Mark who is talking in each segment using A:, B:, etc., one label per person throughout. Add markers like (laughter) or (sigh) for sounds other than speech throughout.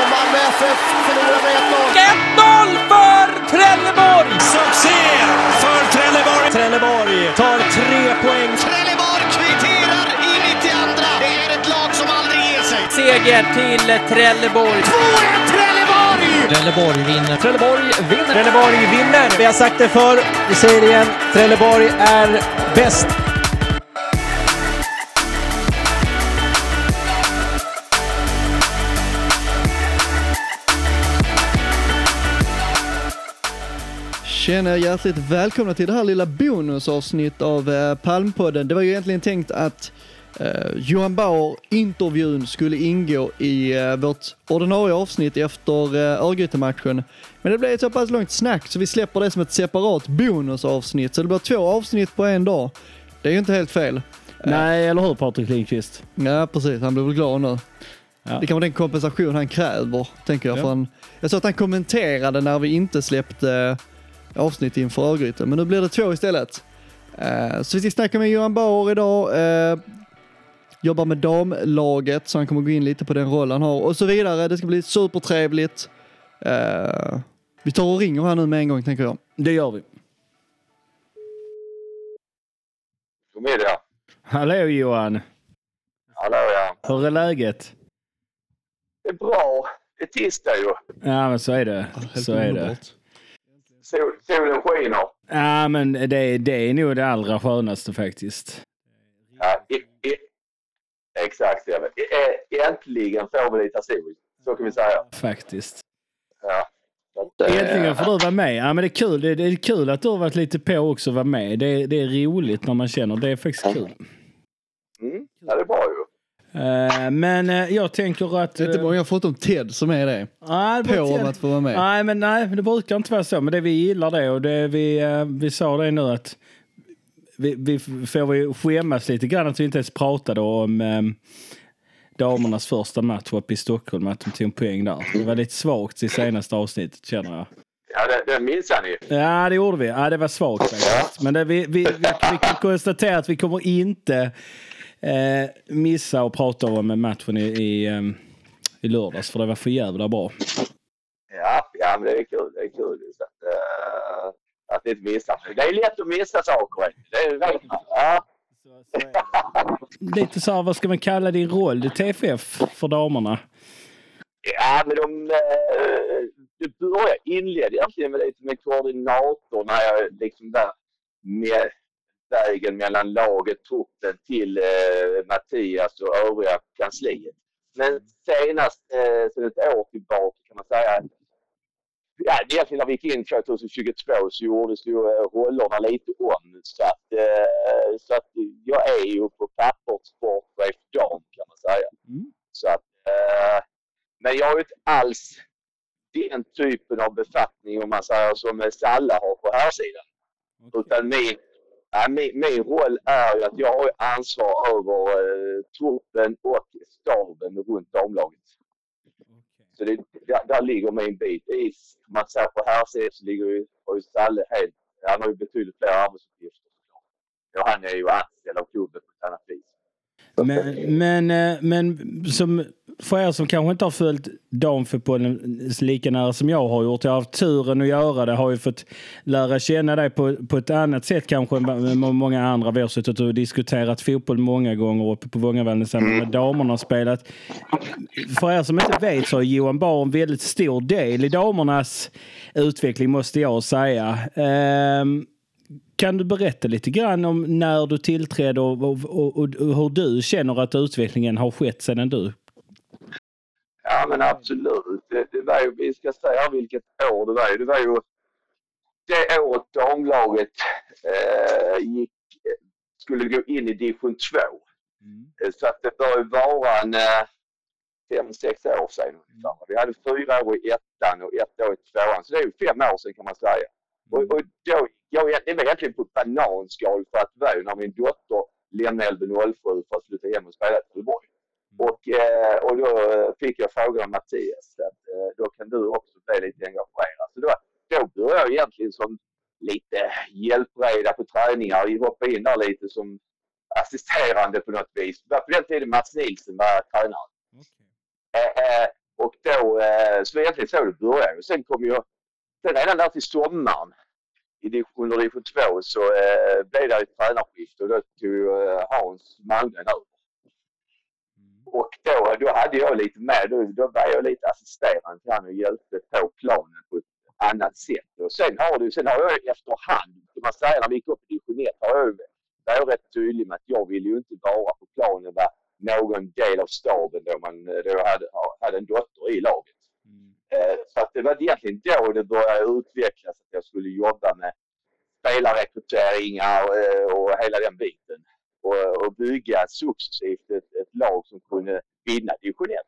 A: Och Malmö FF förlorar med
B: 1-0 för Trelleborg!
C: Succé för Trelleborg!
B: Trelleborg tar tre poäng.
A: Trelleborg kvitterar i 92. Det är ett lag som aldrig ger sig.
B: Seger till Trelleborg.
A: 2-1 Trelleborg!
B: Trelleborg vinner. Trelleborg vinner.
D: Trelleborg vinner. Vi har sagt det förr i serien. Trelleborg är bäst.
E: Tjena, hjärtligt välkomna till det här lilla bonusavsnitt av eh, Palmpodden. Det var ju egentligen tänkt att eh, Johan Bauer-intervjun skulle ingå i eh, vårt ordinarie avsnitt efter eh, Örgryte-matchen. Men det blev ett så pass långt snack så vi släpper det som ett separat bonusavsnitt. Så det blir två avsnitt på en dag. Det är ju inte helt fel.
D: Nej, eller hur Patrik Lindqvist?
E: Ja, precis. Han blir väl glad nu.
D: Ja.
E: Det kan vara den kompensation han kräver, tänker jag.
D: Ja.
E: För han, jag såg att han kommenterade när vi inte släppte avsnitt inför Örgryte, men nu blir det två istället. Eh, så vi ska snacka med Johan Bauer idag. Eh, jobbar med damlaget, så han kommer gå in lite på den roll han har och så vidare. Det ska bli supertrevligt. Eh, vi tar och ringer här nu med en gång, tänker jag.
D: Det gör vi.
F: God middag.
D: Hallå Johan.
F: Hallå ja.
D: Hur är läget?
F: Det är bra. Det är tisdag ju.
D: Ja, men så är det.
E: Helt
D: Så är det.
F: Sol, solen skiner.
D: Ja, men det, det är nog det allra skönaste faktiskt.
F: Ja, i, i, exakt. I, ä- äntligen får vi lite sol. Så kan vi säga.
D: Faktiskt.
F: Ja. Att, eh,
D: Äntligen får du vara med. Ja, men det är kul. Det, är kul att du har varit lite på också och vara med. Det, det är roligt när man känner. Det är faktiskt kul.
F: Mm, ja, det är bra ju.
D: Eh, men eh, jag tänker att...
E: Det är inte
D: eh,
E: många förutom Ted som är det.
D: nej, det
E: På om att få vara med.
D: Nej, men nej, det brukar inte vara så. Men det vi gillar det och det vi, eh, vi sa det nu att vi, vi får vi skämmas lite grann att vi inte ens pratade om eh, damernas första match uppe i Stockholm, att de tog en poäng där. Det var lite svagt i senaste avsnittet känner jag.
F: Ja, det, det minns jag ni.
D: Ja, det gjorde vi. Ja, det var svagt faktiskt. Men det, vi, vi, vi, vi kan konstatera att vi kommer inte eh, missa att prata om matchen i, i, eh, i lördags, för det var för jävla bra.
F: Ja, ja men det är kul. Det är kul. Så att, eh, att inte missa. Det är lätt att missa saker. Det vet man. Ja. (laughs)
D: Lite så här, vad ska man kalla din roll i TFF för damerna?
F: Ja, men de... Eh, det började, inledde egentligen med lite med koordinator när jag liksom där med vägen mellan laget, truppen till eh, Mattias och övriga kansliet. Men senast, eh, sedan ett år tillbaka kan man säga, ja, egentligen när vi gick in 2022 så gjordes ju eh, rollerna lite om. Så att, eh, så att jag är ju på pappret sportchef dam kan man säga.
D: Mm.
F: Så att, eh, men jag har ju inte alls den typen av befattning om man säger som Salla har på här sidan. Utan min, ja, min, min roll är ju att jag har ansvar över eh, truppen och staben runt damlaget. Så det, där, där ligger min bit. I, man säger på här sidan så ligger ju, har ju Salle helt, han har ju betydligt fler arbetsuppgifter. Ja, han är ju anställd av klubben på ett annat vis.
D: Men, men, eh, men som, för er som kanske inte har följt damfotbollen lika nära som jag har gjort. Jag har haft turen att göra det. Har ju fått lära känna dig på, på ett annat sätt kanske än många andra. Vi har suttit och diskuterat fotboll många gånger uppe på Vångavallen tillsammans med damerna har spelat. För er som inte vet så har Johan Bar en väldigt stor del i damernas utveckling måste jag säga. Um, kan du berätta lite grann om när du tillträdde och, och, och, och hur du känner att utvecklingen har skett sedan du...
F: Ja men absolut. Det, det var ju, vi ska säga vilket år det var. Det var ju det året damlaget eh, gick, skulle gå in i division 2. Eh, Så att det bör ju vara en eh, fem, sex år sedan ungefär. Vi hade fyra år i ettan och ett år i tvåan. Så det är ju fem år sedan kan man säga. Och, och då, jag, det var egentligen på bananskal för att det var ju när min dotter lämnade LB07 för att flytta hem och spela i Trelleborg. Och, eh, och då fick jag frågan av Mattias att eh, då kan du också bli lite engagerad. Så då, då började jag egentligen som lite hjälpreda på träningar. Jag hoppade in där lite som assisterande på något vis. Det var på den tiden Mats Nilsson var tränare. Eh, eh, Och då, eh, så egentligen så det började. Och sen kom jag, sen redan där till sommaren i division, under division 2 så eh, blev det ett tränarskifte och då tog eh, Hans Malmgren över. Och då, då hade jag lite med, då, då var jag lite assisterande till han och hjälpte på planen på ett annat sätt. Och sen har, du, sen har jag efterhand, kan man säga när vi gick upp i division 1, har jag, var jag rätt tydlig med att jag ville ju inte vara på planen vara någon del av staben då, man, då jag hade, hade en dotter i laget. Eh, Så att det var egentligen då det började utvecklas att jag skulle jobba med spelarrekryteringar eh, och hela den biten. Och, och bygga successivt ett, ett lag som vinna division 1.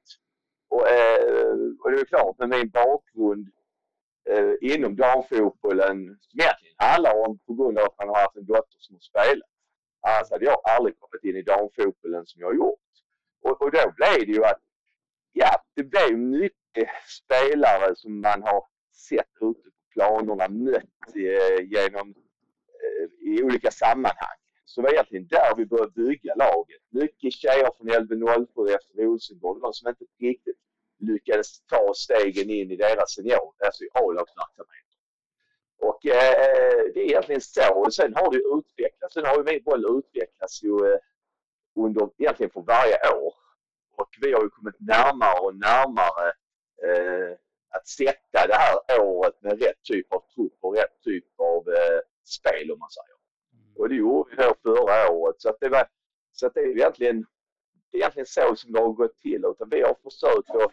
F: Och, eh, och det är klart med min bakgrund eh, inom damfotbollen som egentligen handlar om på grund av att man har haft en dotter som har spelat. Annars hade jag aldrig kommit in i damfotbollen som jag har gjort. Och, och då blev det ju att ja, det blev mycket spelare som man har sett ute på planerna, mött eh, genom eh, i olika sammanhang. Så det var egentligen där vi började bygga laget. Mycket tjejer från LB07 efter Rosengård, de som inte riktigt lyckades ta stegen in i deras senior, alltså i A-lagsverksamhet. Och eh, det är egentligen så. Och sen har det utvecklats. Sen har ju min boll utvecklats ju eh, under, egentligen för varje år. Och vi har ju kommit närmare och närmare eh, att sätta det här året med rätt typ av trupp och rätt typ av eh, spel om man säger. Och det gjorde vi då förra året. Så att det, var, så att det är egentligen, det är egentligen så som det har gått till. Utan vi har försökt att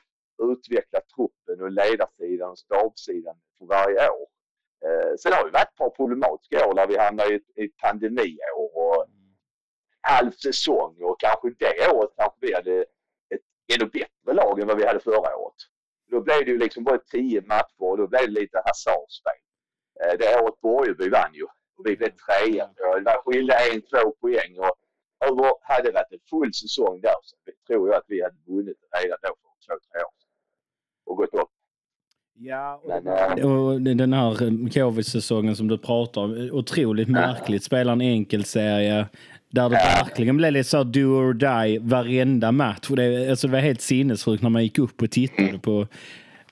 F: utveckla truppen och ledarsidan och stabssidan för varje år. Eh, sen har det varit ett par problematiska år där vi hamnade i ett, ett pandemiår och halv säsong och kanske det året kanske vi hade ett ännu bättre lag än vad vi hade förra året. Då blev det ju liksom bara tio matcher och då blev det lite hasardspel. Eh, det året Borgeby vann ju och vi blev trea. Och Det var skilda en, två poäng och över, hade det varit en full säsong där så tror jag att vi hade vunnit redan då för två, tre år sedan. Och gått upp.
D: Ja,
F: Men, eh,
D: och den här covid-säsongen som du pratar om, otroligt märkligt. Spela en enkelserie där det verkligen blev lite så do or die varenda match. Och det, alltså det var helt sinnessjukt när man gick upp och tittade på,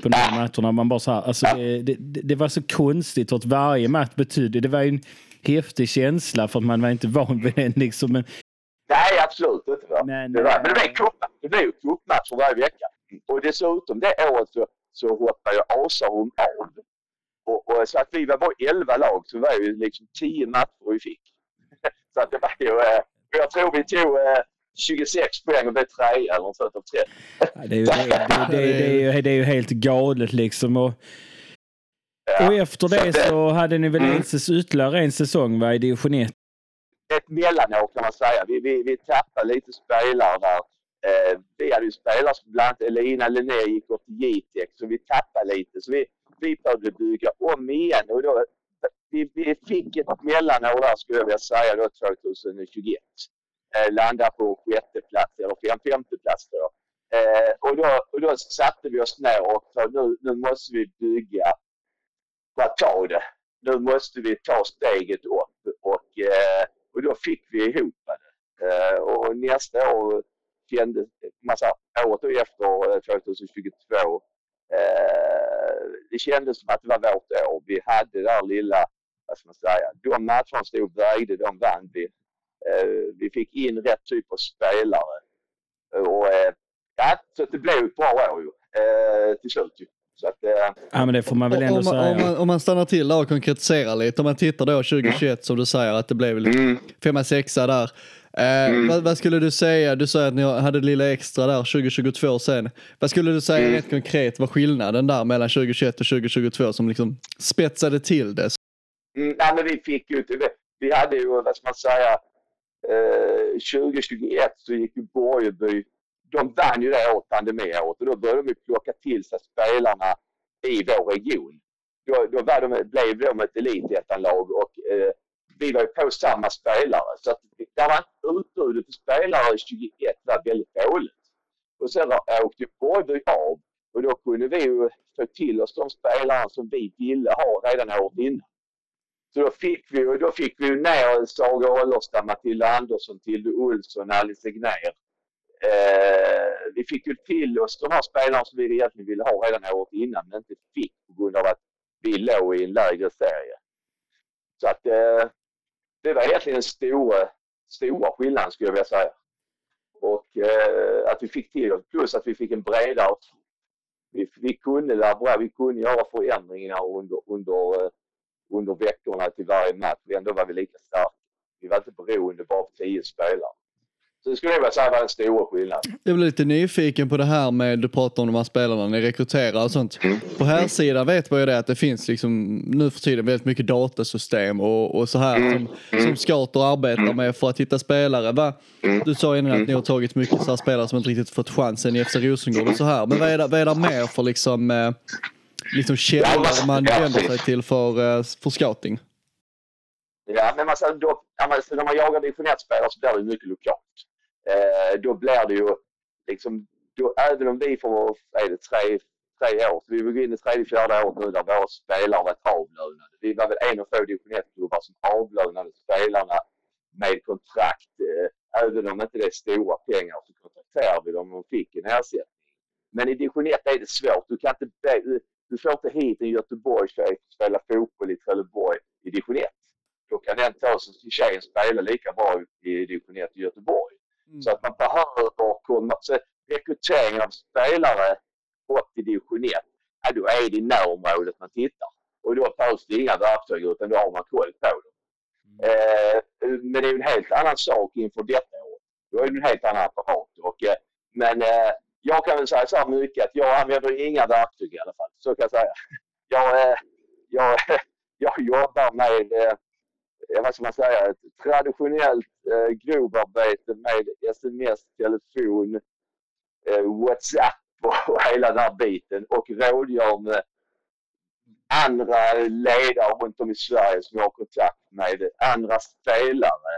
D: på de här matcherna. Man bara så här, alltså det, det, det var så konstigt att varje match betydde, det var ju en häftig känsla för att man var inte van vid den liksom. Men,
F: Nej, absolut inte. Va?
D: Men,
F: det, var,
D: eh,
F: men det blev cup- det blev ju cupmatcher varje vecka. Och dessutom det året så, så hoppade ju Asarum av. Och, och, så att vi var bara 11 lag så var det ju liksom 10 matcher vi fick. (laughs) så att det var ju, eh, jag tror vi tog eh, 26 poäng och blev trea eller något sånt av 30.
D: Ja, Det är, ju, det, det, det, det, är ju, det helt galet liksom. Och, och efter det så hade ni väl en, säs- ytterligare en säsong va, i division 1?
F: ett mellanår kan man säga. Vi, vi, vi tappade lite spelare där. Eh, vi hade ju spelare som bland annat Elina Linné gick upp till Jitex så vi tappade lite. Så vi, vi behövde bygga om igen och då, vi, vi fick ett mellanår där skulle jag vilja säga då 2021. Eh, landa på sjätte plats eller fem, femte plats då. Eh, och då. Och då satte vi oss ner och sa nu, nu måste vi bygga för ta det. Nu måste vi ta steget upp och, eh, och då fick vi ihop det. Eh, och nästa år kändes, massa, året efter eh, 2022, eh, det kändes som att det var vårt år. Vi hade det där lilla, vad ska man säga, de matcherna stod och vägde, de vann vi. Eh, vi fick in rätt typ av spelare. Och, eh, ja, så att det blev ett bra år ju, eh, till slut. Ju. Så att, eh,
D: Ja men det får man väl ändå
E: Om man,
D: säga.
E: om, man, om man stannar till där och konkretiserar lite, om man tittar då 2021 som du säger att det blev lite
F: mm.
E: femma, sexa där. Eh, vad, vad skulle du säga, du sa att ni hade lilla extra där 2022 sen. Vad skulle du säga
F: Mm.
E: rent konkret var skillnaden där mellan 2021 och 2022 som liksom spetsade till det?
F: Mm, nej, men vi fick ju vi hade ju, vad ska man säga, eh, 2021 så gick ju Borgeby, de vann ju det året, pandemiåret och då började de ju plocka till sig spelarna i vår region. Då, då var de, blev de ett elitettanlag och eh, vi var ju på samma spelare. Så att där var utbudet för spelare i 21 var väldigt dåligt. Och sen åkte Borgeby av och då kunde vi ju få till oss de spelare som vi ville ha redan året innan. Så då fick vi, då fick vi ju ner Saga Ollerstad, Matilda Andersson, Tilde Olsson, Alice Egnér Eh, vi fick ju till oss de här spelarna som vi egentligen ville ha redan året innan men inte fick på grund av att vi låg i en lägre serie. Så att eh, det var egentligen den stora, stora skillnaden skulle jag vilja säga. Och eh, att vi fick till oss, plus att vi fick en bredare vi, vi kunde laborera, vi kunde göra förändringar under, under, eh, under veckorna till varje match. Ändå var vi lika starka. Vi var inte beroende bara av tio spelare. Så det skulle jag vilja säga var den stora skillnaden.
E: Jag blir lite nyfiken på det här med, du pratar om de här spelarna, ni rekryterar och sånt. På här sidan vet man ju det att det finns liksom nu för tiden väldigt mycket datasystem och, och så här som, som scouter arbetar med för att hitta spelare. Va? Du sa innan att ni har tagit mycket så här spelare som inte riktigt fått chansen i FC Rosengård och så här. Men vad är det, vad är det mer för liksom, eh, liksom källor man vänder sig till för, eh, för scouting?
F: Ja, men alltså, då, alltså, när man jagar division 1-spelare så blir det mycket lokalt. Eh, då blir det ju liksom, då, även om vi får, är det, tre, tre år, så vi vill gå in i tredje, fjärde året nu där våra spelare varit avlönade. Vi var väl en av få division 1-klubbar som avlönade spelarna med kontrakt. Eh, även om inte det är stora pengar så kontrakterar vi dem och fick en ersättning. Men i division 1 är det svårt. Du, kan inte, be- du får inte hit en Göteborgstjej som spelar fotboll i Trelleborg i division 1. Då kan den ta sig tjejen spela lika bra i division 1 i Göteborg. Så att man behöver komma... Så rekryteringen av spelare upp till division 1, ja, då är det i närområdet man tittar. Och då behövs det inga verktyg utan då har man koll på dem. Eh, men det är en helt annan sak inför detta år. Då är det en helt annan apparat. Och, eh, men eh, jag kan väl säga så här mycket att jag använder inga verktyg i alla fall. Så kan jag säga. Jag, jag, jag jobbar med eh, vad ska man säga, ett traditionellt eh, grovarbete med sms, telefon, eh, WhatsApp och, hela den här biten och rådgör med andra ledare runt om i Sverige som jag har kontakt med, andra spelare.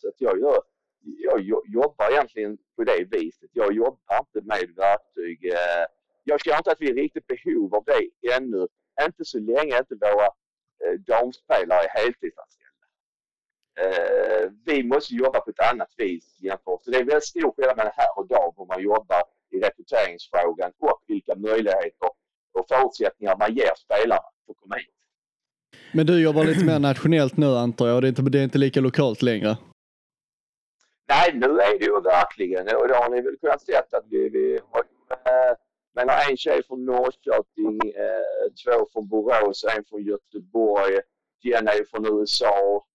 F: Så att jag, gör, jag jobbar egentligen på det viset. Jag jobbar inte med verktyg. Eh, jag känner inte att vi är riktigt behov av det ännu. Inte så länge inte våra eh, damspelare är heltidsanställda. Eh, vi måste jobba på ett annat vis jämfört. Så det är väldigt stor skillnad mellan här och dag hur man jobbar i rekryteringsfrågan och vilka möjligheter och förutsättningar man ger spelarna för att komma hit.
E: Men du jobbar lite mer nationellt nu antar jag, det är inte, det är inte lika lokalt längre.
F: Nej, nu är det ju verkligen och det har ni väl kunnat se att vi, vi har eh, men en tjej från Norrköping, eh, två från Borås, en från Göteborg. Jenny är från USA.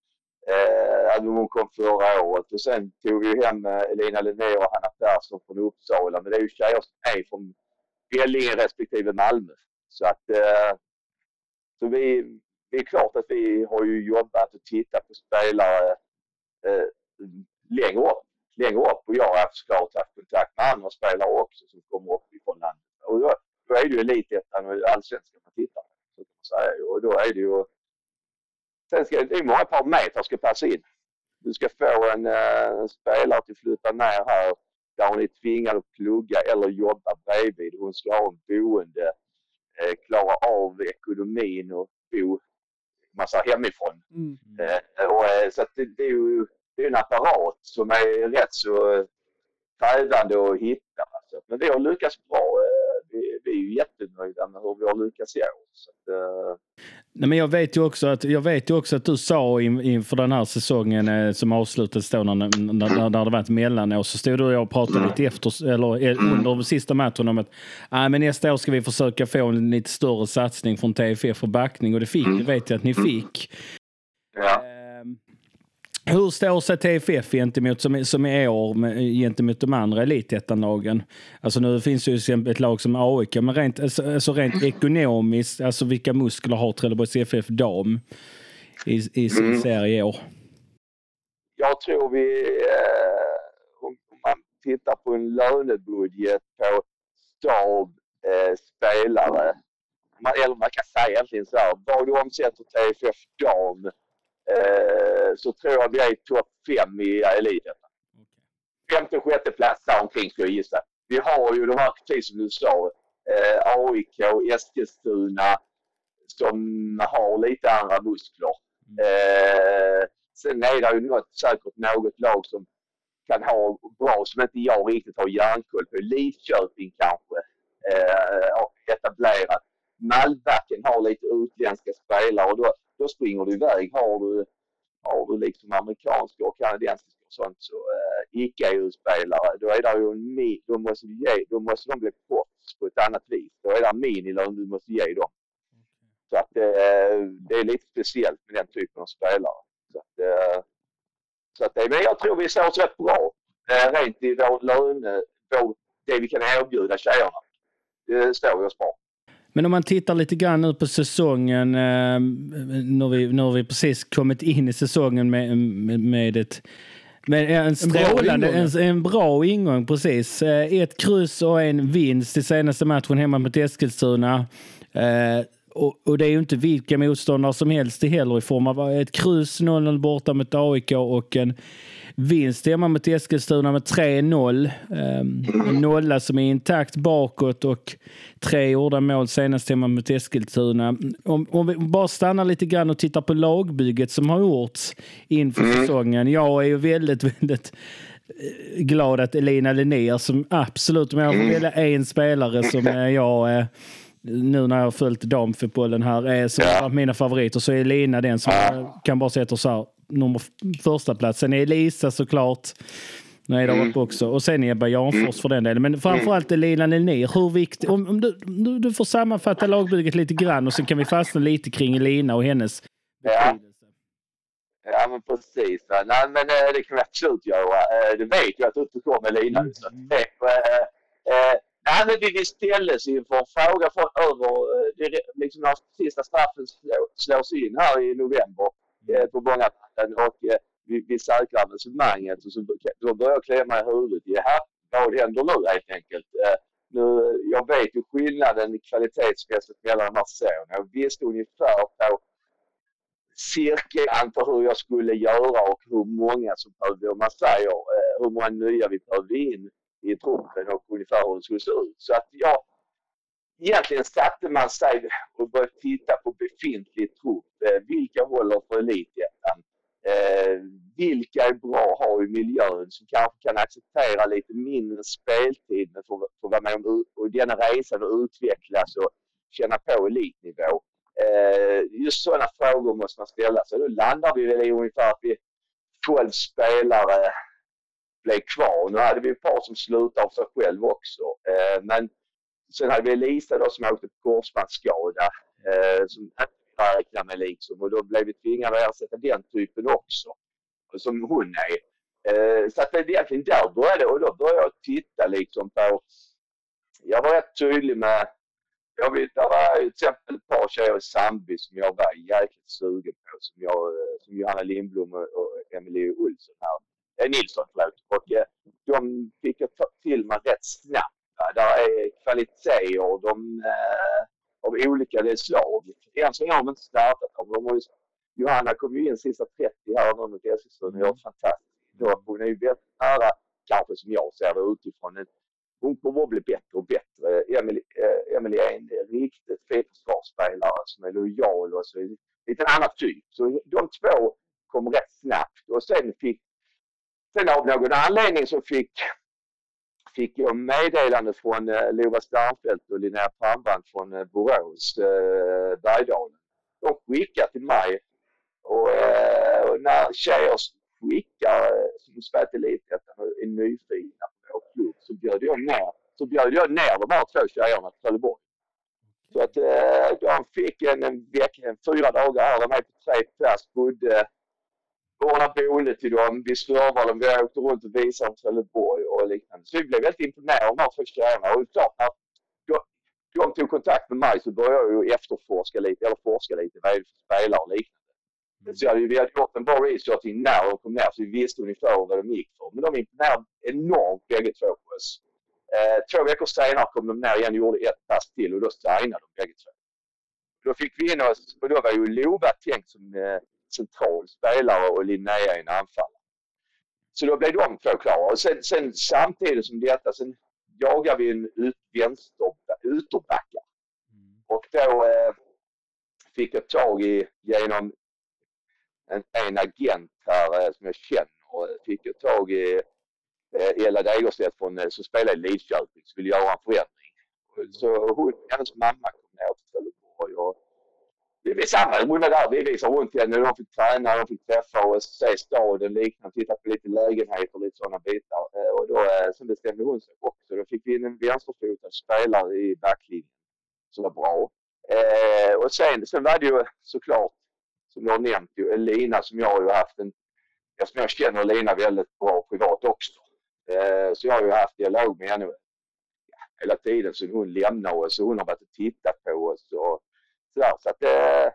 F: Eh, hon kom förra året. Och sen tog vi hem eh, Elina Linné och Hanna Persson från Uppsala. Men det är ju tjejer som är från Vellinge respektive Malmö. Så att så vi, det är klart att vi har ju jobbat och tittat på spelare längre upp. Längre upp och jag har haft såklart haft kontakt med andra spelare också som kommer upp ifrån landet. Och då, då är det ju elitettan och allsvenskan man tittar på. Så kan man säga. Och då är det ju... Sen ska det är många parametrar ska passa in. Du ska få en eh, spelare att flytta ner här där hon är tvingad att plugga eller jobba bredvid. Hon ska ha en boende, eh, klara av ekonomin och bo massa hemifrån. Eh, och, eh, så det, det är ju det är en apparat som är rätt så krävande att hitta. Alltså. Men vi har lyckats bra. Eh, vi, vi är ju jättenöjda med hur vi har lyckats i år. Så att, eh,
D: Nej, men jag vet ju också att, jag vet ju också att du sa in, inför den här säsongen eh, som avslutades då när, när, när, det var ett mellanår så stod du och jag och pratade lite efter, eller eh, under de sista matchen om att ah, men nästa år ska vi försöka få en lite större satsning från TFF för backning och det fick, det vet jag att ni fick.
F: ja.
D: Ehm, Hur står sig TFF gentemot, som, som i år med, gentemot de andra elitettanlagen? Alltså nu finns det ju ett lag som AIK, men rent, alltså, alltså rent ekonomiskt, alltså vilka muskler har Trelleborgs FF dam i, i sin
F: Mm.
D: serie i år?
F: jag tror vi, eh, om om man tittar på en lönebudget på stab, eh, spelare, man, eller man kan säga egentligen så här, vad du omsätter TFF dam eh, så tror jag vi är topp fem i eliten. Femte, sjätte plats där omkring skulle jag gissa. Vi har ju de här, precis som du sa, eh, AIK, Eskilstuna som har lite andra muskler. Eh, sen är det ju något, säkert något lag som kan ha bra som inte jag riktigt har järnkoll på. Lidköping kanske eh, etablerat. Malbacken har lite utländska spelare och då, då springer du iväg. Har du, har du liksom amerikanska och kanadensiska och sånt så eh, icke-EU-spelare då är det ju en mi, då måste, du ge, då måste de bli proffs på ett annat vis. Då är det minilön du måste ge dem. Så att eh, det är lite speciellt med den typen av spelare. Så att, eh, så att, men jag tror vi står oss rätt bra eh, rent i vår löne, vår, det vi kan erbjuda tjejerna. Det står vi oss bra.
D: Men om man tittar lite grann nu på säsongen. Eh, nu, har vi, nu har vi precis kommit in i säsongen med, med, med ett med en strålande, en, en, en, bra ingång precis. Eh, ett kryss och en vinst i senaste matchen hemma mot Eskilstuna. Eh, och, och, det är ju inte vilka motståndare som helst heller i form av ett kryss 0-0 borta mot AIK och en vinst hemma mot Eskilstuna med 3-0. Um, en nolla som är intakt bakåt och tre gjorda mål senast hemma mot Eskilstuna. Om, om vi bara stannar lite grann och tittar på lagbygget som har gjorts inför mm. säsongen. Jag är ju väldigt, (laughs) väldigt eh, glad att Elina Linnér som absolut, om jag får välja en spelare som jag nu när jag har följt damfotbollen här, är som ja. mina favoriter så är Lina den som kan bara sätta så här nummer första plats. Sen är Elisa såklart. Nej, det mm. också. Och sen Ebba Janfors mm. för den delen. Men framförallt Lina Linnér. Hur viktigt... Om, om du, du, får sammanfatta lagbygget lite grann och sen kan vi fastna lite kring Lina och hennes
F: ja. Ja, men precis. Nej, men eh, det kan vi absolut göra. Eh, det vet jag att du inte kommer Lina. Mm. Så, äh, Nej, men vi ställdes inför en fråga från över, liksom när sista straffen slås in här i november eh, på Bångabanden och eh, vi, vi säkrar resonemanget alltså, och så då börjar jag klämma i huvudet. Jaha, vad händer nu helt enkelt? Eh, nu, jag vet ju skillnaden kvalitetsmässigt mellan de här säsongerna. Jag visste ungefär på cirkeln på hur jag skulle göra och hur många som behövde, om man säger, eh, hur många nya vi behövde in i truppen och ungefär hur det skulle se ut. Så att jag, egentligen satte man sig och började titta på befintlig trupp. Eh, vilka håller för elitettan? Eh, vilka är bra att ha i miljön som kanske kan acceptera lite mindre speltid men får, får vara med om och denna resan och utvecklas och känna på elitnivå. Eh, just sådana frågor måste man ställa sig. Då landar vi väl i ungefär att vi 12 spelare blev kvar. Nu hade vi ett par som slutade av sig själv också. Men sen hade vi Lisa då som åkte på korsbandsskada eh, som inte räknade med liksom och då blev vi tvingade att ersätta den typen också. Som hon är. Eh, så att det är egentligen där började och då började jag titta liksom på jag var rätt tydlig med jag vet, det var till exempel ett par tjejer i Sandby som jag var jäkligt sugen på. Som, jag, som Johanna Lindblom och Emelie Olsson här eh, Nilsson förlåt. Och eh, de fick jag till mig rätt snabbt. Där är kvaliteter de, eh, av olika slag. Än så länge har de inte startat De har ju, Johanna kom ju in sista 30 här nu mot Eskilstuna och gjort fantastiskt jobb. Hon är ju väldigt nära, kanske som jag ser det utifrån, hon kommer att bli bättre och bättre. Emelie, äh, Emelie är en riktigt fin försvarsspelare som är lojal och så lite en annan typ. Så de två kom rätt snabbt och sen fick Sen av någon anledning så fick, fick jag meddelande från eh, Lova Starnfelt och Linnea Pannband från eh, Borås, eh, Bergdalen. De skickade till mig och, eh, och när tjejer skickar eh, som spelat Elitettan och är nyfikna på vår klubb så bjöd jag ner, så bjöd jag ner de här två tjejerna till Trelleborg. Så att eh, de fick en, en vecka, fyra dagar här, de är på tre pers, bodde ordna boende till dem. Vi servade dem. Vi åkte runt och visade Trelleborg och liknande. Så vi blev väldigt imponerade av de här två tjejerna. Och klart, när de tog kontakt med mig så började jag ju efterforska lite, eller forska lite vad är det för spelare och liknande. Mm. Så vi hade gjort en bra research innan de kom ner så vi visste ungefär vad de gick för. Men de imponerade enormt bägge två på oss. Eh, två veckor senare kom de ner igen och gjorde ett pass till och då signade de bägge två. Då fick vi in oss, och då var ju Lova tänkt som eh, central spelare och Linnea en anfallare. Så då blev de två klara. Och sen, sen samtidigt som detta, sen jagar vi en ut, vänster, ytterbackar. Mm. Och då eh, fick jag tag i, genom en, en agent här eh, som jag känner, fick jag tag i Ulla Degerstedt från, eh, som spelar i Lidköping som vill göra en förändring. Så hon, hennes mamma kom ner till Trelleborg och vi, vi samma, hon där, vi visade runt henne, de fick träna, de fick träffa och se staden liknande, titta på lite lägenheter och lite sådana bitar. Eh, och då eh, sen bestämde hon sig också. Då fick vi in en vänsterfotad spelare i backlinjen som var bra. Eh, och sen, sen var det ju såklart, som jag har nämnt, ju, Elina som jag har ju haft en, eftersom jag känner Elina väldigt bra privat också. Eh, så jag har ju haft dialog med henne ja, hela tiden sedan hon lämnade oss och hon har varit och tittat på oss och sådär. Så att, eh,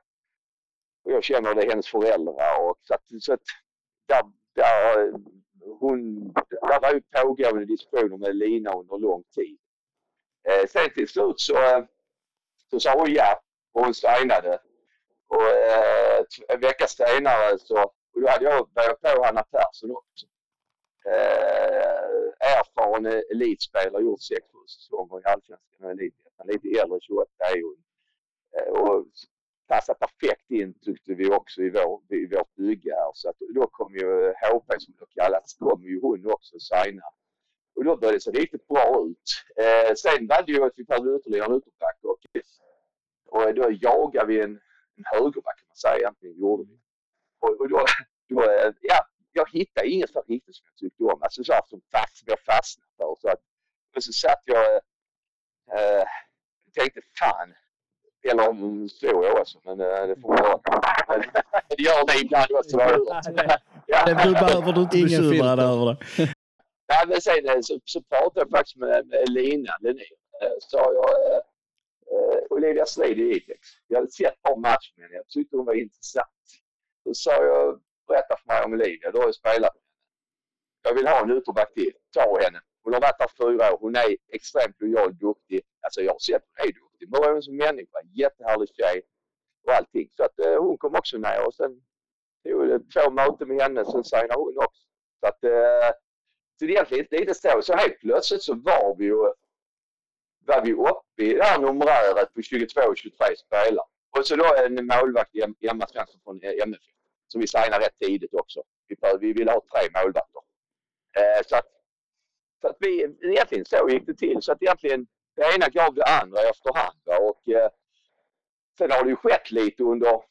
F: och jag känner det hennes föräldrar och så att, så att där, där, hon, där var ju pågående diskussioner med Lina under lång tid. Eh, sen till slut så, eh, så sa hon ja och hon signade. Och eh, en vecka senare så, och då hade jag börjat på Hanna Persson också. Eh, erfaren elitspelare, gjort sex säsonger i Allsvenskan och Elitettan. Lite äldre, 28 är hon. Eh, och passar perfekt in tyckte vi också i, vår, i vårt bygge här. Så att då kom ju HP som det kallas, kom ju hon också signa. Och då började det se riktigt bra ut. Eh, sen var det ju att vi behövde ytterligare en ytterback och, och då jagade vi en, en högerback kan man säga egentligen gjorde vi. Och, och då, då, eh, ja, jag hittade inget för riktigt som jag tyckte om. Alltså så här som fast, jag fastnade för. Så att, och så satt jag eh, tänkte fan, eller om så också, men eh, det får man göra. Det gör det ibland också. ja.
D: Det behöver du inte bekymra dig över.
F: Nej, men sen eh, så, så pratade jag faktiskt med, med Lina Lenin. Eh, Sa jag, eh, Olivia Slid i Itex. Jag hade sett ett par matcher med henne. Jag tyckte hon var intressant. Då sa jag, berätta för mig om Olivia. Du har ju spelat. Jag vill ha en ytterback till. Ta henne. Hon har varit där fyra år. Hon är extremt lojal och duktig. Alltså jag har sett hon är duktig. Men hon ju som människa. Jättehärlig tjej. Och allting. Så att eh, hon kom också ner och sen tog det två möten med henne. Sen signade hon också. Så att eh, så det är egentligen lite så. Så helt plötsligt så var vi ju var vi uppe i det här numeräret på 22-23 spelare. Och så då en målvakt, Emma Svensson från eh, MFF, som vi signade rätt tidigt också. Vi, vi ville ha tre målvakter. Eh, så att, så att vi, egentligen så gick det till. Så att egentligen det ena gav det andra efterhand. va. Och, eh, sen har det ju skett lite under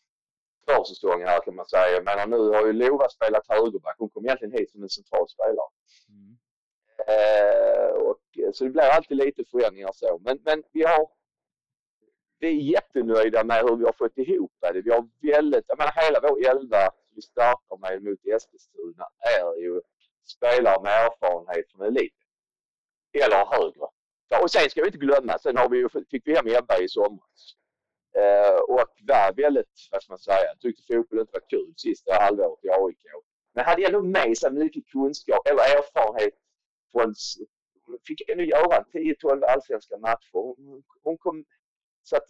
F: försäsongen här kan man säga. Men nu har ju Lova spelat högerback. Hon kom egentligen hit som en central spelare. Eh, och, så det blir alltid lite förändringar så. Men, men vi har vi är jättenöjda med hur vi har fått ihop det. Vi har väldigt, jag menar hela vår elva vi startar med mot Eskilstuna är ju spelare med erfarenhet från eliten. Eller högre. Ja, och sen ska vi inte glömma, sen har vi ju, fick vi hem Ebba i somras. Eh, och var väldigt, vad ska man säga, tyckte fotboll inte var kul sista halvåret i AIK. Men hade ändå med sig mycket kunskap eller erfarenhet från, hon fick ändå göra 10-12 allsvenska matcher. Hon, hon kom, så att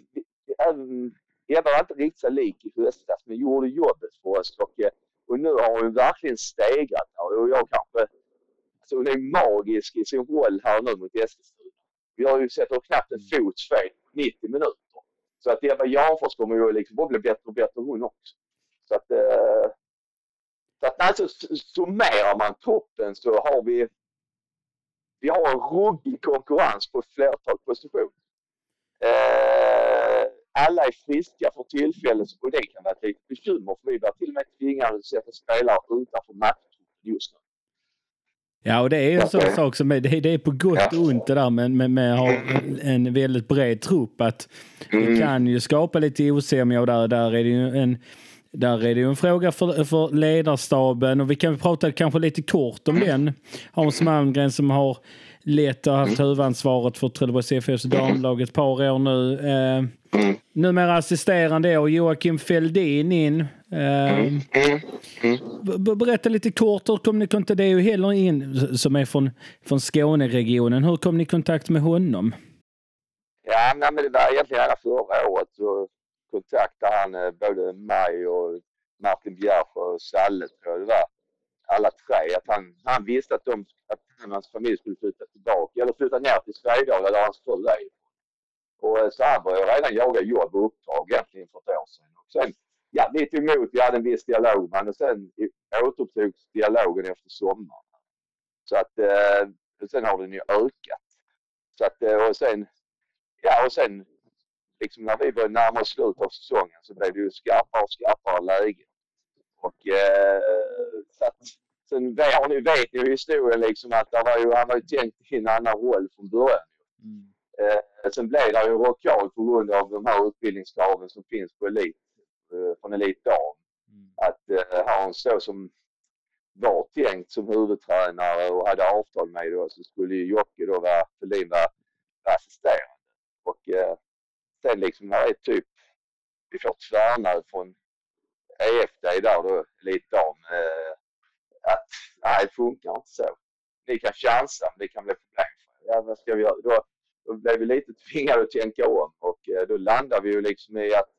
F: även, Ebba var inte riktigt så lik i höstas men gjorde jobbet för oss och, eh, och nu har hon verkligen stegrat och jag kanske, alltså hon är magisk i sin roll här nu mot Eskilstuna. Vi har ju sett henne knappt en fot fel på 90 minuter. Så att Ebba Janfors kommer ju liksom bara bli bättre och bättre hon också. Så att, eh, så att alltså, summerar man toppen så har vi vi har en ruggig konkurrens på ett flertal positioner. Eh, alla är friska för tillfället och det kan vara ett litet bekymmer för vi blir till och med tvingade att sätta spelare utanför matchtruppen just nu.
D: Ja, och det är en sån sak som är, det, det är på gott och ont det där med, med, med att ha en väldigt bred trupp. Att
F: Mm.
D: Det kan ju skapa lite osämja och där, där är det ju en där är det ju en fråga för, för ledarstaben och vi kan prata kanske lite kort om den. Hans Malmgren som har lett och haft huvudansvaret för Trelleborgs FFs damlag ett par år nu. Eh, numera assisterande och Joakim Fälldin in. Eh, berätta lite kort, hur kom ni kontakt? Det är ju heller ingen som är från, från Skåneregionen. Hur kom ni i kontakt med honom?
F: Ja, nej, men det var egentligen hela förra året så kontaktade han eh, både mig och Martin Bjärsjö och Salle tror jag det var. Alla tre. Att han, han visste att, de, att han och hans familj skulle flytta tillbaka eller flytta ner till Svedala där hans fru är. Och eh, så han började redan jaga jobb och uppdrag egentligen för ett år sedan. Och sen, ja, lite emot. Vi hade en viss dialog med honom och sen återupptogs dialogen efter sommaren. Så att eh, sen har den ju ökat. Så att, eh, och sen, ja och sen liksom när vi började närma oss slutet av säsongen så blev det ju skarpare och skarpare läge. Och eh, så att, sen har ni, vet ni historien liksom att det var ju, han var ju tänkt i en annan roll från början. Eh, sen blev det ju rockad på grund av de här utbildningskraven som finns på elit, eh, från Elit Dam. Att eh, ha en så som var tänkt som huvudtränare och hade avtal med då så skulle ju Jocke då vara, Thulin vara, vara assisterande. Och eh, sen liksom det är typ, vi får tvärnöd från EFD där då, Elit Dam, eh, att nej det funkar inte så. Ni kan chansa men det kan bli problem för er. Ja vad ska vi göra? Då, då blev vi lite tvingade att tänka om och eh, då landade vi ju liksom i att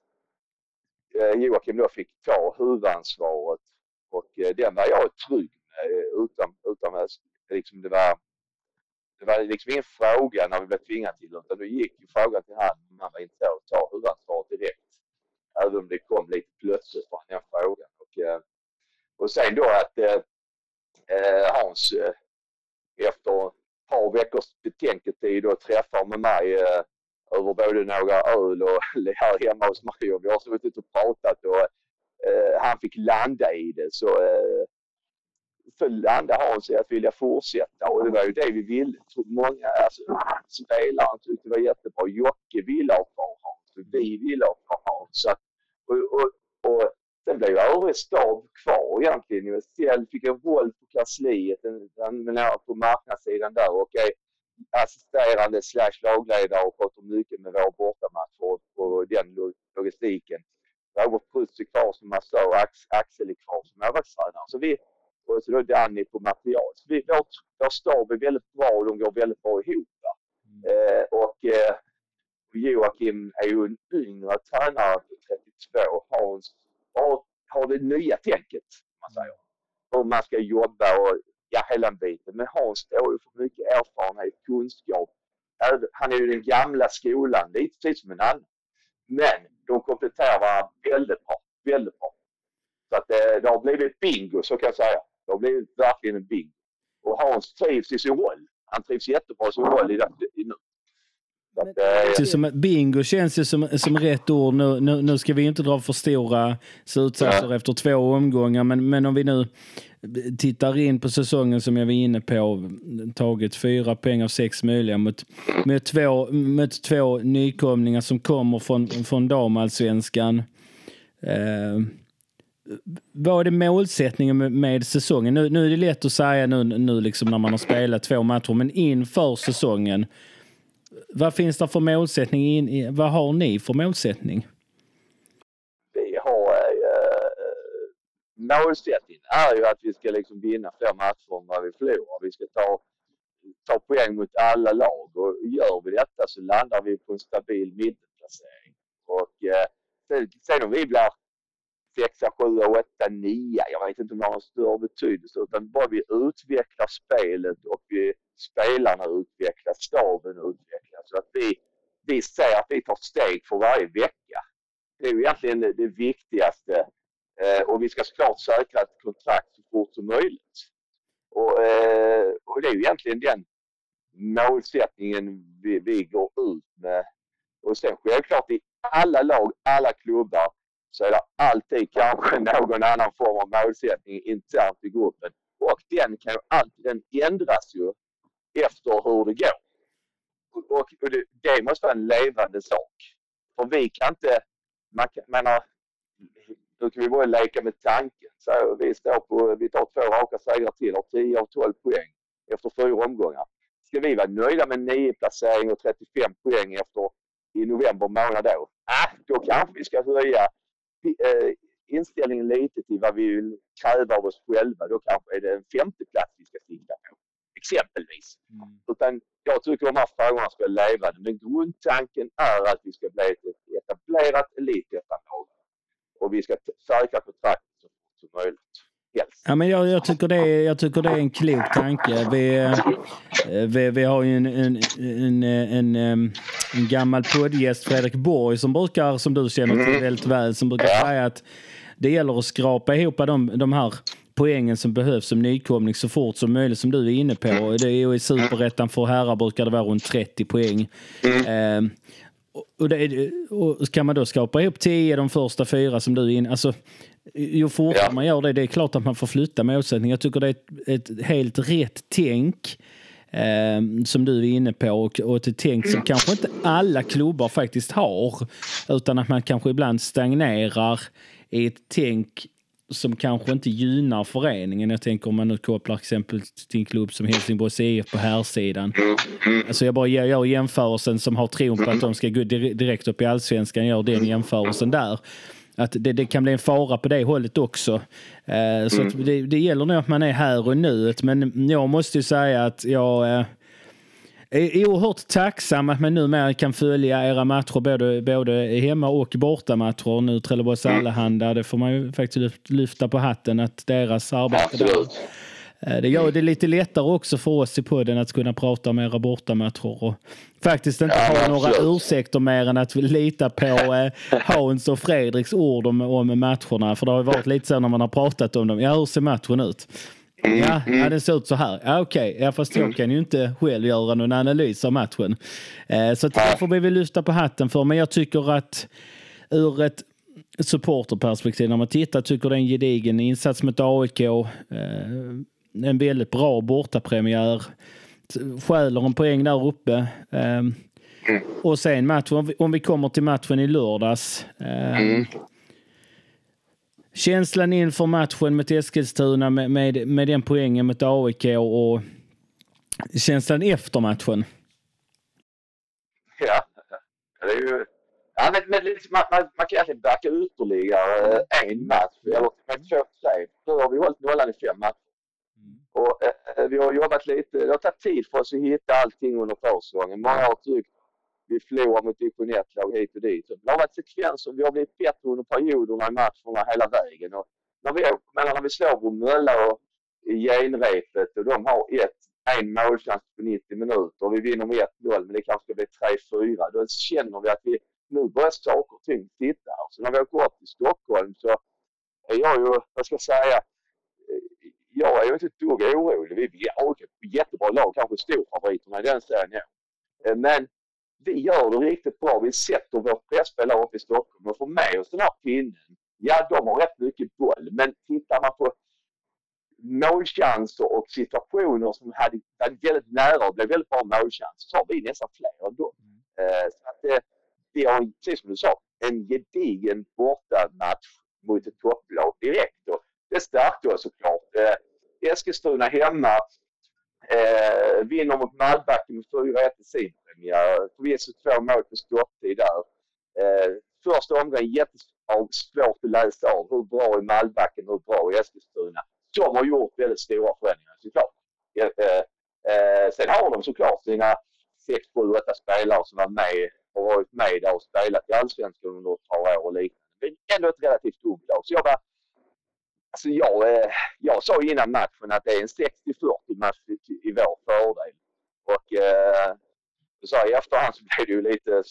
F: eh, Joakim då fick ta huvudansvaret och eh, den var jag trygg med eh, utan, utan liksom det var det var liksom ingen fråga när vi blev tvingade till det utan då gick ju frågan till han om han var intresserad av att ta huvudansvaret direkt. Även om det kom lite plötsligt från den frågan. Och, eh, och sen då att eh, efter ett par veckors betänketid och träffar med mig eh, över både några öl och (laughs) här hemma hos mig och vi har suttit och pratat och eh, han fick landa i det så, eh, så landade Hans i att vilja fortsätta och det var ju det vi ville. Många alltså, spelare tyckte det var jättebra. Jocke ville ha kvar Hans och vi ville ha kvar Hans. Så, och, och, och sen blev ju Örestad stab kvar egentligen. Jag fick en roll på kansliet, en- en- en- på marknadssidan där och är assisterande slash lagledare och pratar mycket med vår bortamatch och, och den lo- logistiken. Robert Prutt är kvar som massör och Ax, Axel är kvar som målvaktstränare. Så vi, och så då Danny på material. Så vi, vår, vår stab är väldigt bra och de går väldigt bra ihop. va. Eh, och eh, Joakim är ju en yngre tränare på 32. Hans har, har det nya tänket, om man säger. Hur man ska jobba och ja, hela Hans står ju för mycket erfarenhet, kunskap. Han är ju den gamla skolan, lite precis som en annan. Men de kompletterar varandra väldigt bra. Väldigt bra. Så att det, det har blivit bingo, så kan jag säga. Det har blivit verkligen en bingo. Och Hans trivs i sin roll. Han trivs jättebra i sin roll i, det- i nu. Att, eh,
D: känns som, bingo känns ju som, som rätt ord. Nu, nu, nu ska vi inte dra för stora slutsatser efter två omgångar, men, men om vi nu tittar in på säsongen som jag var inne på, tagit fyra poäng av sex möjliga mot, mot, två, mot två nykomlingar som kommer från, från damallsvenskan. Eh, vad är det målsättningen med, med säsongen? Nu, nu är det lätt att säga nu, nu liksom när man har spelat två matcher, men inför säsongen, vad finns det för målsättning? In, vad har ni för målsättning?
F: vi har eh, målsättningen är ju att vi ska liksom vinna fler matcher än vad vi förlorar. Vi ska ta, ta poäng mot alla lag och gör vi detta så landar vi på en stabil mittenplacering. Och eh, sen, sen om vi blir sexa, sjua, åtta, nia. Jag vet inte om det har någon större betydelse utan bara vi utvecklar spelet och vi, spelarna utvecklas, staben utvecklas. Så att vi, vi ser att vi tar steg för varje vecka. Det är ju egentligen det, det viktigaste. Eh, och vi ska såklart säkra ett kontrakt så fort som möjligt. Och, eh, och det är ju egentligen den målsättningen vi, vi går ut med. Och sen självklart i alla lag, alla klubbar så är det alltid kanske någon annan form av målsättning internt i gruppen. Och den kan ju alltid, den ändras ju efter hur det går. Och, och, och det, det måste vara en levande sak. För vi kan inte, man kan, man har, nu kan vi bara leka med tanken. Så vi står på, vi tar två raka segrar till, har 10 av 12 poäng efter fyra omgångar. Ska vi vara nöjda med 9 placering och 35 poäng efter i november månad då? Ah, då kanske vi ska höja eh, inställningen lite till vad vi vill kräva av oss själva. Då kanske är det en femte plats vi ska sikta på. Exempelvis. Utan jag tycker de här frågorna ska leva. Men grundtanken är att vi ska bli ett ett etablerat elitettanlag. Och vi ska säkra kontraktet så fort som möjligt. Helst.
D: Ja, men jag, jag, tycker det är, jag tycker det är en klok tanke. Vi, eh, vi, vi har ju en, en, en, en, en gammal poddgäst, Fredrik Borg, som brukar, som du känner till väldigt väl, som brukar säga att det gäller att skrapa ihop de, de här poängen som behövs som nykomling så fort som möjligt som du är inne på. Det är ju I superettan för herrar brukar det vara runt 30 poäng. Eh, och, det, och kan man då skapa ihop 10 de första fyra som du är inne alltså, ju fortare
F: Ja.
D: man gör det, det är klart att man får flytta målsättning. Jag tycker det är ett, ett helt rätt tänk eh, som du är inne på och, och ett tänk som kanske inte alla klubbar faktiskt har. Utan att man kanske ibland stagnerar i ett tänk som kanske inte gynnar föreningen. Jag tänker om man nu kopplar exempel till en klubb som Helsingborgs IF på här sidan. Alltså jag bara gör, jämförelsen som har tron på att de ska gå dir- direkt upp i allsvenskan, gör den jämförelsen där. Att det, det kan bli en fara på det hållet också. Eh, så att det, det gäller nog att man är här och nu. Men jag måste ju säga att jag eh, är oerhört tacksam att man numera kan följa era matcher både, både hemma och bortamatcher. Nu Trelleborgs Allehanda, det får man ju faktiskt lyft- lyfta på hatten att deras arbete där
F: Absolut.
D: Eh, Det gör det lite lättare också för oss i podden att kunna prata om era bortamatcher och faktiskt inte
F: Ja,
D: ha några
F: absolut.
D: ursäkter mer än att vi litar på eh, (laughs) Hans och Fredriks ord om, om matcherna. För det har ju varit lite så när man har pratat om dem. Ja, hur ser matchen ut? Ja, ja, den ser ut så här. Ja, okej. Ja, fast jag kan ju inte själv göra någon analys av matchen. Eh, så det får vi lyfta på hatten för. Men jag tycker att ur ett supporterperspektiv när man tittar tycker det är en gedigen insats mot AIK. Eh, en väldigt bra bortapremiär. Stjäler en poäng där uppe. Eh, och sen matchen, om vi, om vi kommer till matchen i lördags. Eh, Känslan inför matchen mot Eskilstuna med, med, med den poängen mot AIK och känslan efter matchen.
F: Ja, det är ju... Ja, men, men liksom, man, man, man kan egentligen backa ytterligare eh, en match, eller med två, tre. Nu har vi hållit nollan i fem matcher. Och, eh, vi har jobbat lite, det har tagit tid för oss att hitta allting under försäsongen. Många har tyckt vi förlorar mot division 1-lag hit och dit. Det har varit sekvenser, vi har blivit bättre under perioderna i matcherna hela vägen. Och när, vi, menar, när vi slår Bromölla och i genrepet och de har ett, en målchans på 90 minuter och vi vinner med 1-0 men det kanske ska bli 3-4. Då känner vi att vi nu börjar saker och ting titta här. Så när vi åker upp till Stockholm så är jag ju, vad ska jag säga, eh, jag är ju inte ett dugg orolig. Vi har är ett jättebra lag, kanske storfavoriterna i den serien. ja. Eh, men vi gör det riktigt bra. Vi sätter vårt presspel här uppe i Stockholm och får med oss den här pinnen. Ja, de har rätt mycket boll, men tittar man på målchanser och situationer som hade varit väldigt nära och blev väldigt bra målchanser så har vi nästan fler än dem. Eh, så att, eh, vi har, precis som du sa, en gedigen bortamatch mot ett topplag direkt. Och det stärkte oss såklart. Eh, Eskilstuna hemma eh, vinner mot Malbacken med 4-1 i sin premiär. Förvisso två mål på stopptid där. Eh, första omgången jättesvårt att läsa av hur bra är Malbacken, hur bra är Eskilstuna. De har gjort väldigt stora förändringar såklart. Eh, eh, sen har de såklart sina 6, 7, 8 spelare som var med och varit med där och spelat i Allsvenskan under ett par år och liknande. Men ändå ett relativt ungt lag. Så jag var Alltså jag, eh, jag sa innan matchen att det är en 60-40 match i, i vår fördel. Och eh, så här, i efterhand så blev det ju lite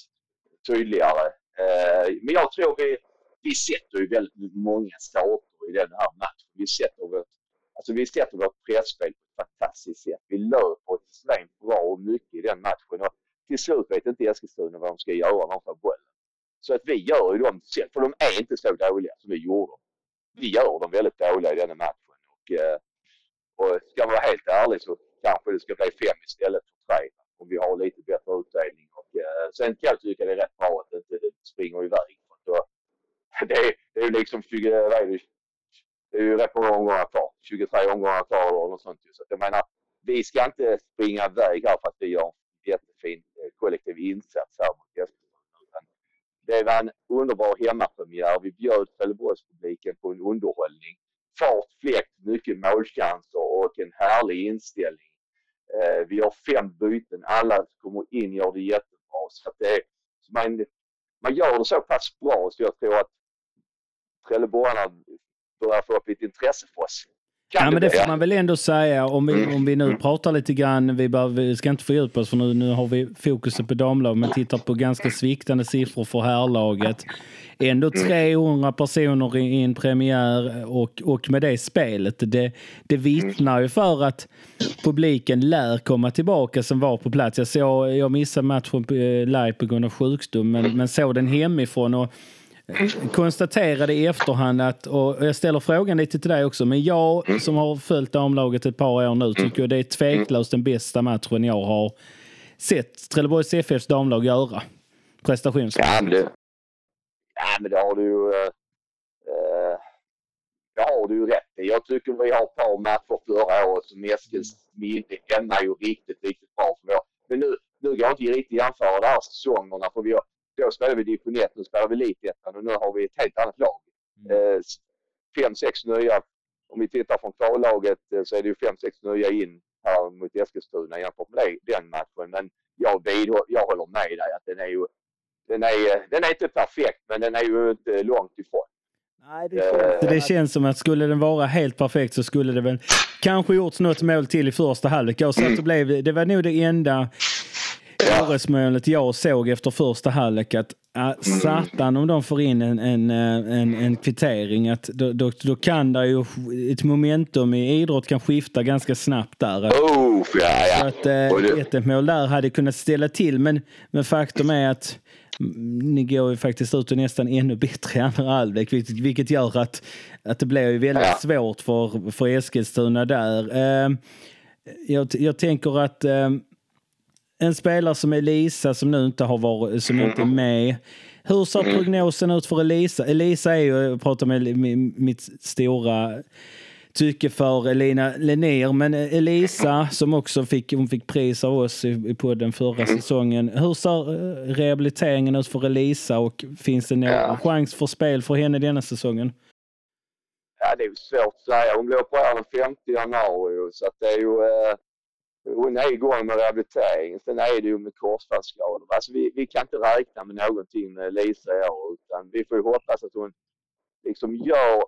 F: tydligare. Eh, men jag tror vi, vi sätter ju väldigt många saker i den här matchen. Vi sätter vårt, alltså vi sätter vårt presspel på ett fantastiskt sätt. Vi löper extremt bra och mycket i den matchen. Och till slut vet inte Eskilstuna vad de ska göra när de får bollen. Så att vi gör ju dem, för de är inte så dåliga som vi gjorde vi gör dem väldigt dåliga i denna matchen. Och, eh, och ska man vara helt ärlig så kanske det ska bli fem istället för tre. Om vi har lite bättre utdelning. Och, eh, sen kan jag tycka det är rätt bra att det inte springer iväg. Så, (laughs) det, är, det är ju liksom 20, eh, vad är det, det är ju rätt många omgångar kvar. 23 omgångar kvar eller något sånt. Så jag menar, vi ska inte springa iväg här för att vi gör en jättefin kollektiv insats här mot det var en underbar hemmapremiär. Vi bjöd Trelleborgspubliken på en underhållning. Fart, fläkt, mycket målchanser och en härlig inställning. Eh, vi har fem byten. Alla kommer in och gör det jättebra. Så att det, så man, man gör det så pass bra så jag tror att Trelleborgarna börjar få upp lite intresse för oss.
D: Ja, men det får man väl ändå säga. Om vi, om vi nu pratar lite grann, vi, bara, vi ska inte fördjupa oss för nu, nu har vi fokuset på damlag, men tittar på ganska sviktande siffror för herrlaget. Ändå 300 personer i, i en premiär och, och med det spelet. Det, det vittnar ju för att publiken lär komma tillbaka som var på plats. Jag, såg, jag missade matchen eh, live på grund av sjukdom, men, men såg den hemifrån. Och, konstaterade i efterhand att, och jag ställer frågan lite till dig också, men jag som har följt damlaget ett par år nu tycker det är tveklöst den bästa matchen jag har sett Trelleborgs FFs damlag göra. Prestationsmässigt.
F: Ja, men det, ja, men det har du ju... Eh, eh, det har du ju rätt i. Jag tycker vi har ett par matcher förra året som Eskils minne är ju riktigt, riktigt bra för. Men nu, nu går jag inte riktigt jämföra de här säsongerna för vi har, då spelade vi division 1, nu spelar vi elitettan och nu har vi ett helt annat lag. Eh, fem, sex nya. Om vi tittar från kvallaget eh, så är det ju fem, sex nya in här mot Eskilstuna jämfört med den matchen. Men jag, vidhå- jag håller med dig att den är ju den är, den är inte perfekt, men den är ju inte långt ifrån.
D: Nej, det, känns, det känns som att skulle den vara helt perfekt så skulle det väl kanske gjorts något mål till i första halvlek. Jag satt och (clears throat) blev, det var nog det enda orosmålet jag såg efter första halvlek. Att äh, satan om de får in en, en, eh, en, en kvittering, att då, då, då kan det ju ett momentum i idrott kan skifta ganska snabbt där.
F: Oh, ja,
D: Så
F: ja.
D: att eh,
F: Och det-
D: ett 1 mål där hade kunnat ställa till. Men, men faktum är att mm, ni går ju faktiskt ut och nästan ännu bättre i andra halvlek. Vilket, vilket gör att, att det blir ju väldigt
F: Ja.
D: svårt för, för Eskilstuna där. Eh, jag, jag tänker att eh, en spelare som Elisa som nu inte har varit, som inte är med. Hur ser prognosen ut för Elisa? Elisa är ju, jag pratar med mi- mitt stora tycke för Elina Lennér, men Elisa som också fick, hon fick pris av oss i podden förra säsongen. Hur ser eh, rehabiliteringen ut för Elisa och finns det någon
F: Ja.
D: chans för spel för henne denna säsongen?
F: ja, det är ju svårt att säga. Hon blev opererad den 5 januari så att det är ju... Eh, hon är igång med rehabilitering. Sen är det ju med korsbandsskador. Alltså vi, vi kan inte räkna med någonting med Lisa i år utan vi får ju hoppas att hon liksom gör...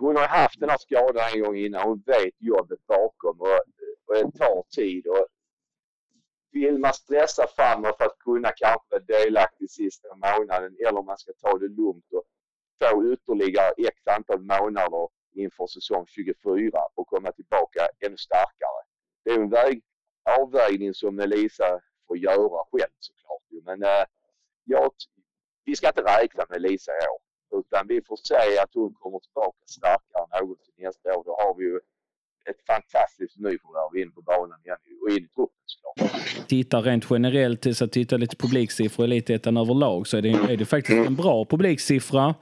F: Hon har haft den här skadan en gång innan. Hon vet jobbet bakom och, och det tar tid. Och vill man stressa framåt för att kunna kanske vara delaktig sista månaden eller om man ska ta det lugnt och få ytterligare x antal månader inför säsong 24 och komma tillbaka ännu starkare. Det är en väg, avvägning som Elisa får göra själv såklart. Men eh, jag, vi ska inte räkna med Elisa i år. Utan vi får se att hon kommer tillbaka starkare än någonsin nästa år. Då har vi ju ett fantastiskt nyförvärv in på banan igen och in i truppen såklart.
D: Tittar rent generellt, så titta lite publiksiffror i Elitettan överlag så är det, är det faktiskt en bra publiksiffra.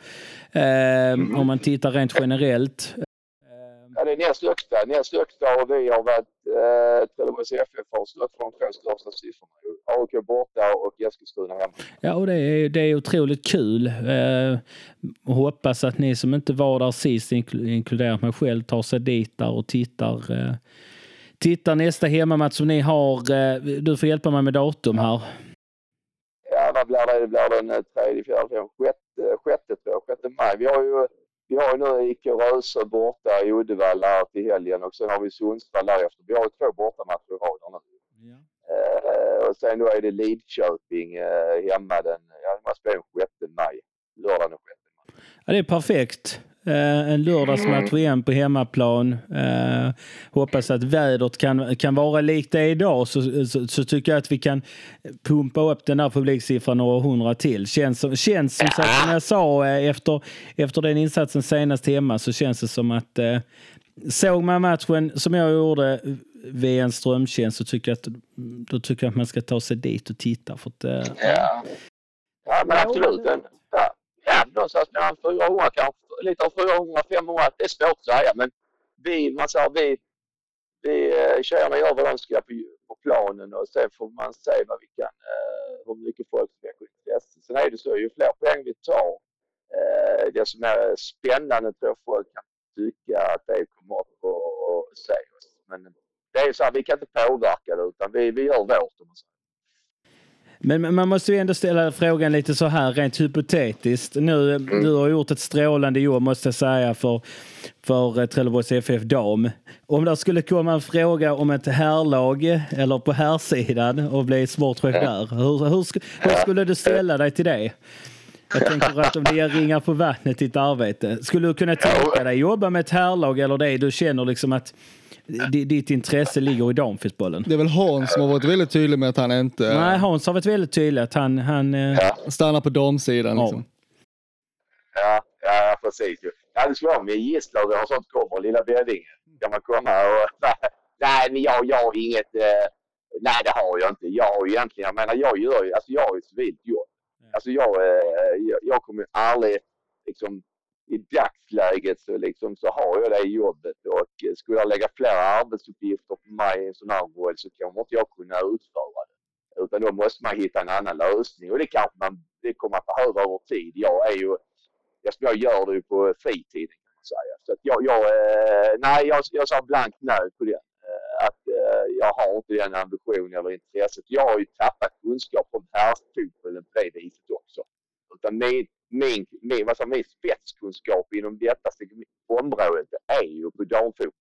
D: Eh, om man tittar rent generellt.
F: Ja, det är näst högsta. Näst högsta och vi har varit, eh, Trelleborgs FF har stått för de två största siffrorna. AIK borta och Eskilstuna hemma.
D: Ja, och det är, det är otroligt kul. Eh, hoppas att ni som inte var där sist, inkl- inkluderat mig själv, tar sig dit där och tittar. Eh, tittar nästa hemmamatch som ni har. Eh, du får hjälpa mig med datum här.
F: Ja, vad blir det? Det blir den eh, tredje, fjärde, femte, sjätte, sjätte tror jag. Sjätte maj. Vi har ju, vi har ju nu IK Röse borta i Uddevalla till helgen och sen har vi Sundsvall därefter. Vi har ju två bortamatcher i rad nu. Eh, och sen då är det Lidköping eh, hemma den, ja, man spelar den 6 maj. Lördagen den 6 maj.
D: Ja, det är perfekt. Eh, en lördagsmatch igen på hemmaplan. Eh, hoppas att vädret kan, kan vara likt det idag så, så, så tycker jag att vi kan pumpa upp den här publiksiffran några hundra till. Känns, som- känns som sagt, som jag sa eh, efter, efter den insatsen senast hemma så känns det som att eh, såg man matchen som jag gjorde vid en strömtjänst så tycker jag att, då tycker jag att man ska ta sig dit och titta. För att, eh,
F: Ja. Ja, men absolut. Ja, ja, någonstans mellan 400 kanske. Lite av 400, 500. Det är svårt att säga. Men vi, man säger, vi, vi eh, tjejerna gör vad de ska på, på planen och sen får man se vad vi kan, eh, hur mycket folk som väcker intresse. Sen är det så, ju fler poäng vi tar, eh, desto mer som spännande tror jag folk kan tycka att det kommer upp och, och se oss. Men det är så här, vi kan inte påverka det utan vi, vi gör vårt. Om man säger.
D: Men man måste ju ändå ställa frågan lite så här rent hypotetiskt. Nu, Du har gjort ett strålande jobb måste jag säga för, för eh, Trelleborgs FF Dam. Om det skulle komma en fråga om ett herrlag eller på herrsidan och bli sportchef där. Hur, hur, sk- hur skulle du ställa dig till det? Jag tänker att om det ger ringar på vattnet i ditt arbete. Skulle du kunna tänka dig jobba med ett herrlag eller det du känner liksom att di- ditt intresse ligger i damfotbollen?
E: Det är väl Hans som har varit väldigt tydlig med att han inte eh,
D: Nej, Hans har varit väldigt tydlig att han... han eh,
E: stannar på damsidan.
D: Ja.
E: Liksom.
F: Ja, ja precis. ju. Ja, det skulle vara med gisslan och sånt kommer. Lilla Beddinge. Kan man komma och... (laughs) Nej, men jag, jag har inget... Eh, nej, det har jag inte. Jag har ju egentligen... Jag menar, jag gör ju... Alltså jag har ju ett civilt jobb. Alltså jag, jag, jag kommer aldrig liksom... I dagsläget så, liksom, så har jag det jobbet och skulle jag lägga flera arbetsuppgifter på mig i en sån här roll så kommer inte jag kunna utföra det. Utan då måste man hitta en annan lösning och det kanske man, det kommer att behöva över tid. Jag är ju jag, jag gör det ju på fritiden kan man säga. Så att jag, jag, eh, nej, jag, jag sa blankt nej på det. Eh, att eh, jag har inte den ambitionen eller intresset. Jag har ju tappat kunskap om herrfotbollen på det viset också. Utan min, min, min, säger, min spetskunskap inom detta området är ju på damfotboll.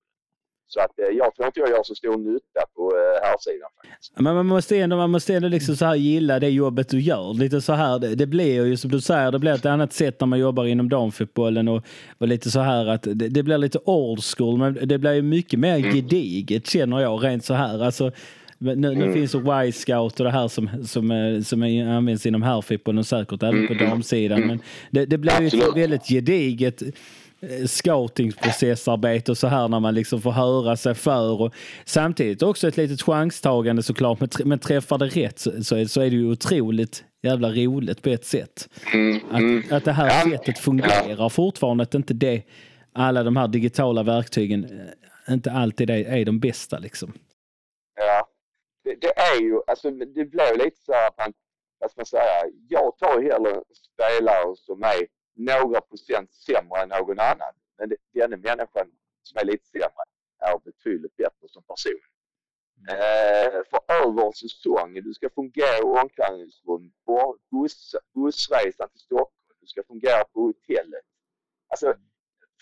F: Så att eh, jag tror inte jag gör så stor nytta på eh, herrsidan faktiskt.
D: Men man måste ändå, man måste ändå liksom så här gilla det jobbet du gör. Lite så här, det, det blir ju som du säger, det blir ett annat sätt när man jobbar inom damfotbollen och, och lite så här att det, det blir lite old school, men det blir ju mycket mer gediget känner jag rent så här. Alltså, men nu, nu finns det Y-scout och det här som, som, eh, som är, används inom herrfotbollen och säkert även på damsidan. Men det, det blir ju ett väldigt gediget eh, scoutingprocessarbete och så här när man liksom får höra sig för. Och samtidigt också ett litet chanstagande såklart, men, tr- men träffar det rätt så, så, är, så är det ju otroligt jävla roligt på ett sätt. Att, att det här
F: Ja.
D: sättet fungerar fortfarande, att inte det, alla de här digitala verktygen eh, inte alltid är, är de bästa liksom.
F: Det, det är ju, alltså det blir ju lite så här att man, vad ska man säga, jag tar hellre spelare som är några procent sämre än någon annan. Men denna människan som är lite sämre är betydligt bättre som person. Eh, för över en säsong, du ska fungera i omklädningsrum, buss, bussresan till Stockholm, du ska fungera på hotellet. Alltså,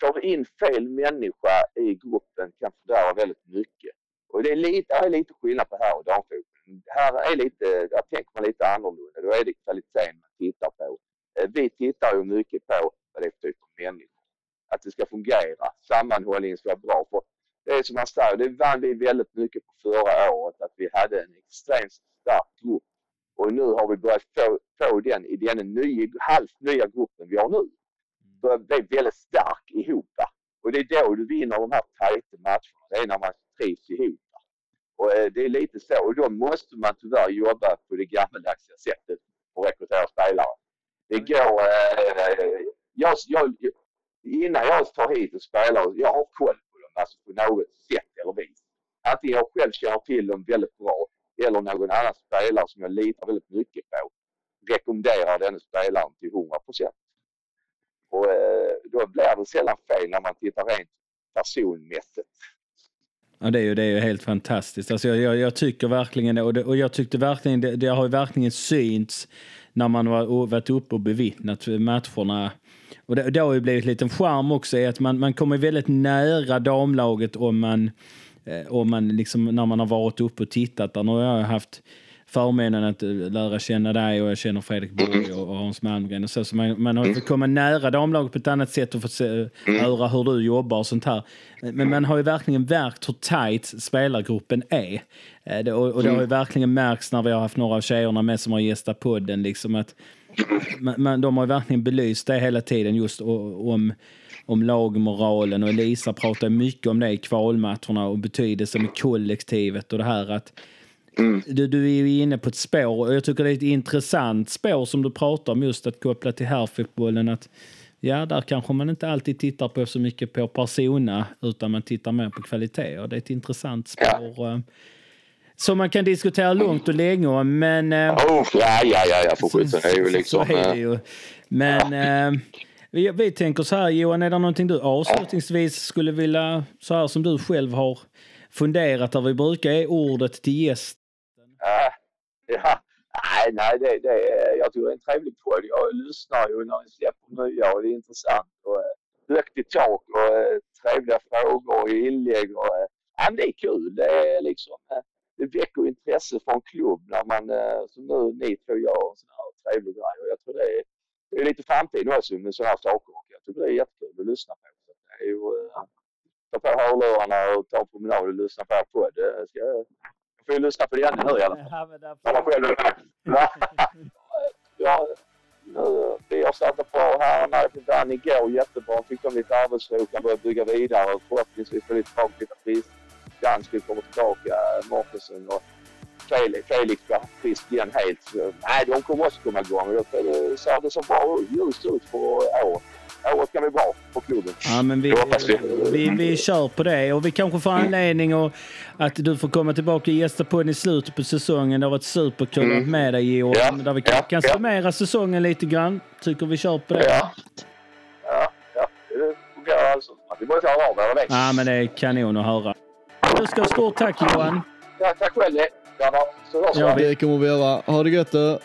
F: får du in fel människa i gruppen kan fördärva väldigt mycket. Och det är lite, är lite skillnad på här och damfotbollen. Här är lite, där tänker man lite annorlunda. Då är det kvaliteten man tittar på. Eh, Vi tittar ju mycket på vad det är för typ av människor. Att det ska fungera. Sammanhållningen ska vara bra. För det är som man säger, det vann vi väldigt mycket på förra året. Att vi hade en extremt stark grupp. Och nu har vi börjat få, få den i den nya, halvt nya gruppen vi har nu. Börjar bli väldigt stark ihop. va. Och det är då du vinner de här tajta matcherna. Det är när man trivs ihop. Och eh, det är lite så. Och då måste man tyvärr jobba på det gammaldags sättet och rekrytera spelare. Det går... Eh, jag, jag, innan jag tar hit och spelar, jag har koll på dem alltså på något sätt eller vis. Antingen jag själv känner till dem väldigt bra eller någon annan spelare som jag litar väldigt mycket på rekommenderar den spelaren till 100 procent. Och eh, då blir det sällan fel när man tittar rent personmässigt.
D: Ja, det är ju, det är ju helt fantastiskt. Alltså jag, jag, jag tycker verkligen det. Och, det. och jag tyckte verkligen det, det har ju verkligen synts när man var, varit uppe och bevittnat matcherna. Och det, det har ju blivit en liten charm också i att man, man kommer väldigt nära damlaget om man, eh, om man liksom, när man har varit uppe och tittat där. Nu har jag haft förmånen att eh, lära känna dig och jag känner Fredrik Borg och och Hans Malmgren och så. så man, man har fått komma nära damlaget på ett annat sätt och fått se, höra hur du jobbar och sånt här. Men man har ju verkligen märkt hur tight spelargruppen är. Eh, Och, och det har ju verkligen märkts när vi har haft några av tjejerna med som har gästat podden. Liksom att, man, man, de har ju verkligen belyst det hela tiden just om, om lagmoralen och Elisa pratar mycket om det i kvalmatcherna och betydelsen med kollektivet och det här att du, du är ju inne på ett spår och jag tycker det är ett intressant spår som du pratar om just att koppla till herrfotbollen att ja, där kanske man inte alltid tittar på så mycket på persona utan man tittar mer på kvalitet och det är ett intressant spår eh, som man kan diskutera långt och länge om men eh,
F: Oh, ja, ja, ja, ja, för sjutton. Det är ju liksom...
D: så är det
F: eh,
D: ju. Men eh, vi, vi tänker så här Johan, är det någonting du avslutningsvis skulle vilja, så här som du själv har funderat över, vi brukar ge ordet till gäst
F: Ja, ja. nej, nej, det, det, jag tycker det är en trevlig podd. Jag lyssnar ju när ni släpper nya och det är intressant. Och, högt i tak och eh, trevliga frågor och inlägg. Och, eh, ja, det är kul. Det är liksom, eh, det väcker intresse för en klubb när man, eh, som nu ni två gör, en sån här trevlig grej. Och jag tror det är, det är lite framtid också med sådana här saker. Och jag tycker det är jättekul att lyssna på. Så det är ju, eh, ta på hörlurarna och ta en promenad och lyssna på er podd. Det ska jag får ju lyssna på igen nu i alla fall.
D: Ja, men
F: själv är. Ja, nu, vi har startat bra här. När vann igår jättebra. Fick de lite arbetsro, kan börja bygga vidare. Förhoppningsvis få lite tillbaka lite frisk. Dansk kommer tillbaka, Mortensen och Felix, Felix blir frisk igen helt. Så, nej, de kommer också komma igång. Jag tror det ser det så bra ljust ut för året. Året kan bli bra för klubben.
D: Ja, men vi,
F: Det hoppas vi.
D: vi, vi kör på det och vi kanske får anledning och att du får komma tillbaka och gästa på den i slutet på säsongen. Det har varit superkul ha med dig Johan.
F: Ja,
D: Där vi kan,
F: ja,
D: kan
F: ja.
D: summera säsongen lite grann. Tycker vi kör på det.
F: Ja. Ja, ja. Det fungerar alltså. Vi måste ha av växter.
D: Ja, men det är kanon att höra. Du ska ha stort tack Johan.
F: Ja, tack själv. Ja, så hörs vi.
D: Ja,
E: Det kommer vi göra. Ha det gött du.